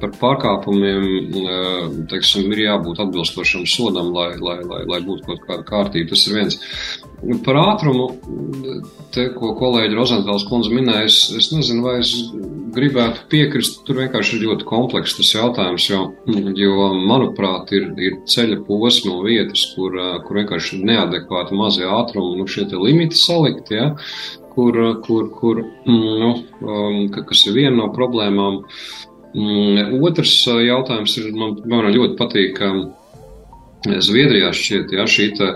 par pārkāpumiem, teiksim, ir jābūt atbilstošam sodam, lai, lai, lai, lai būtu kaut kāda kārtība. Tas ir viens. Par ātrumu, te, ko kolēģi Rozentāls kundze minēja, es, es nezinu, vai es gribētu piekrist. Tur vienkārši ir ļoti komplekss tas jautājums, jo, jo manuprāt, ir, ir ceļa posma no vietas, kur, kur vienkārši ir neadekvāti mazie ātrumi, nu, šie limiti salikti, ja, kur, kur, kur nu, kas ir viena no problēmām. Otrs jautājums ir, man, man ļoti patīk Zviedrijā šķiet, ja šī, te,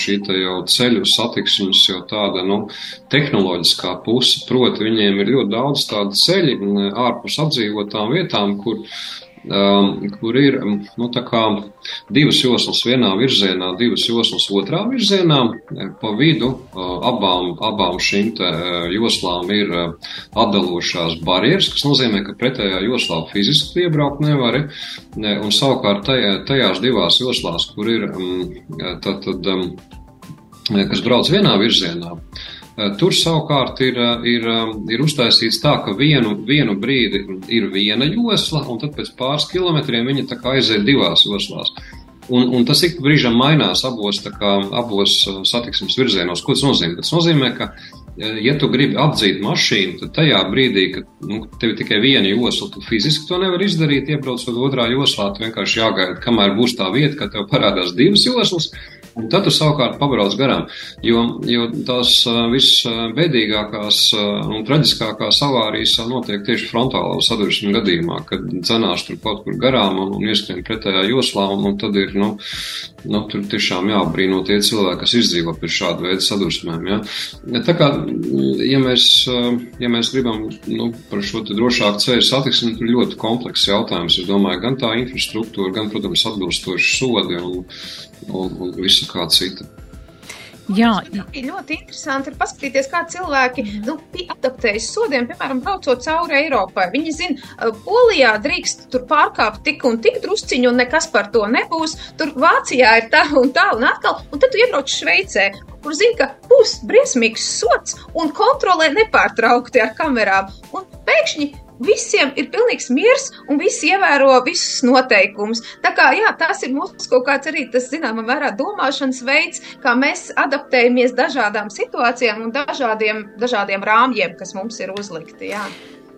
šī te jau ceļu satiksmes jau tāda, nu, tehnoloģiskā puse, proti viņiem ir ļoti daudz tādu ceļi ārpus apdzīvotām vietām, kur kur ir um, nu, divas joslas vienā virzienā, divas joslas otrā virzienā. Pa vidu uh, abām, abām šīm uh, joslām ir atdalošās barjeras, kas nozīmē, ka pretējā joslā fiziski iebraukt nevar. Un savukārt tajā, tajās divās joslās, kur ir, um, tad, tad, kas brauc vienā virzienā, tur savukārt ir, eh, ir, eh, ir uztaisīts tā, ka vienu, vienu brīdi ir viena josla, un tad pēc pāris kilometriem viņa tā kā aiziet divās joslās. Un, un tas ik brīžam mainās abos, kā, abos satiksmes virzienos. Ko tas nozīmē? Tas nozīmē, ka, ja tu gribi apdzīt mašīnu, tad tajā brīdī, kad nu, tev ir tikai viena josla, tu fiziski to nevar izdarīt, iebraucot otrā joslā, tu vienkārši jāgaida, kamēr būs tā vieta, kad tev parādās divas joslas. Un tad tu savukārt pabrauc garām, jo, jo tās visbēdīgākās un traģiskākās avārijas notiek tieši frontālā sadursmes gadījumā, kad dzenās tur kaut kur garām un, un ieskrien pretējā joslā, un, un tad ir, nu, nu, tur tiešām jābrīno tie cilvēki, kas izdzīvo pēc šāda veida sadursmēm. Ja? Tā kā, ja mēs, ja mēs gribam nu, par šo drošāku ceļu satiksmi, tur ļoti komplekss jautājums. Es domāju, gan tā infrastruktūra, gan, protams, atbilstoši sodi un, un, un visu kā cita. Jā, ir ļoti interesanti ir paskatīties, kā cilvēki nu, adaptējas sodiem, piemēram, braucot cauri Eiropai. Viņi zina, Polijā drīkst tur pārkāpt tik un tik drusciņu, un nekas par to nebūs. Tur Vācijā ir tā un tā, un atkal, un tad tu iebrauc Šveicē, kur zina, ka būs briesmīgs sots un kontrolē nepārtraukti ar kamerām. Un pēkšņi visiem ir pilnīgs miers un visi ievēro visus noteikumus. Tā kā jā, tas ir mūsu kaut kāds arī tas, zināmā mērā, domāšanas veids, kā mēs adaptējamies dažādām situācijām un dažādiem, dažādiem rāmjiem, kas mums ir uzlikti. Jā.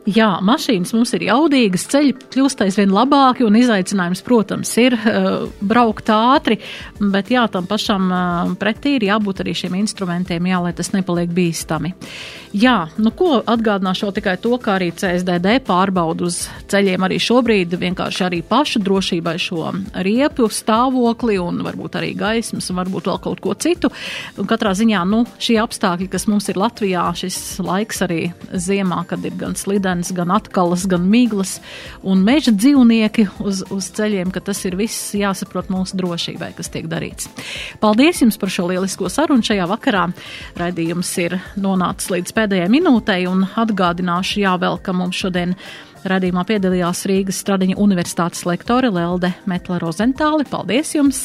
Jā, mašīnas mums ir jaudīgas, ceļi kļūst aizvien labāki, un izaicinājums, protams, ir uh, braukt ātri, bet jā, tam pašam uh, pretī ir jābūt arī šiem instrumentiem, jā, lai tas nepaliek bīstami. Jā, nu ko atgādināšu tikai to, ka arī CSDD pārbauda uz ceļiem arī šobrīd vienkārši arī pašu drošībai šo riepu stāvokli un varbūt arī gaismas un varbūt vēl kaut ko citu. Un katrā ziņā, nu, šie apstākļi, kas mums ir Latvijā, šis laiks arī ziemā, kad ir gan slideni, ūdens, gan atkalas, gan miglas un meža dzīvnieki uz, uz ceļiem, ka tas ir viss jāsaprot mūsu drošībai, kas tiek darīts. Paldies jums par šo lielisko sarunu šajā vakarā. Raidījums ir nonācis līdz pēdējai minūtei un atgādināšu jā vēl, ka mums šodien Radījumā piedalījās Rīgas Stradiņa Universitātes lektore Lelde Metla Rozentāli. Paldies jums!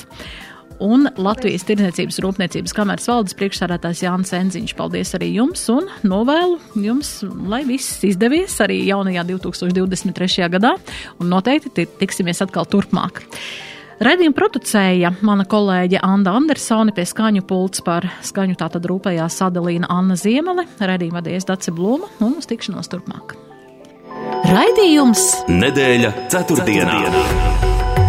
Un Latvijas Tirdzniecības Rūpniecības kameras valdes priekšsādātājs Jānis Enziņš. Paldies arī jums un novēlu jums, lai viss izdevies arī jaunajā 2023. gadā un noteikti tiksimies atkal turpmāk. Redījumu producēja mana kolēģe Anna Andersone pie skaņu pults par skaņu tātad rūpējās sadalīna Anna Ziemele, redījumu vadījies Dace Blūma un uz tikšanos turpmāk. Raidījums Nedēļa ceturtdienā. ceturtdienā.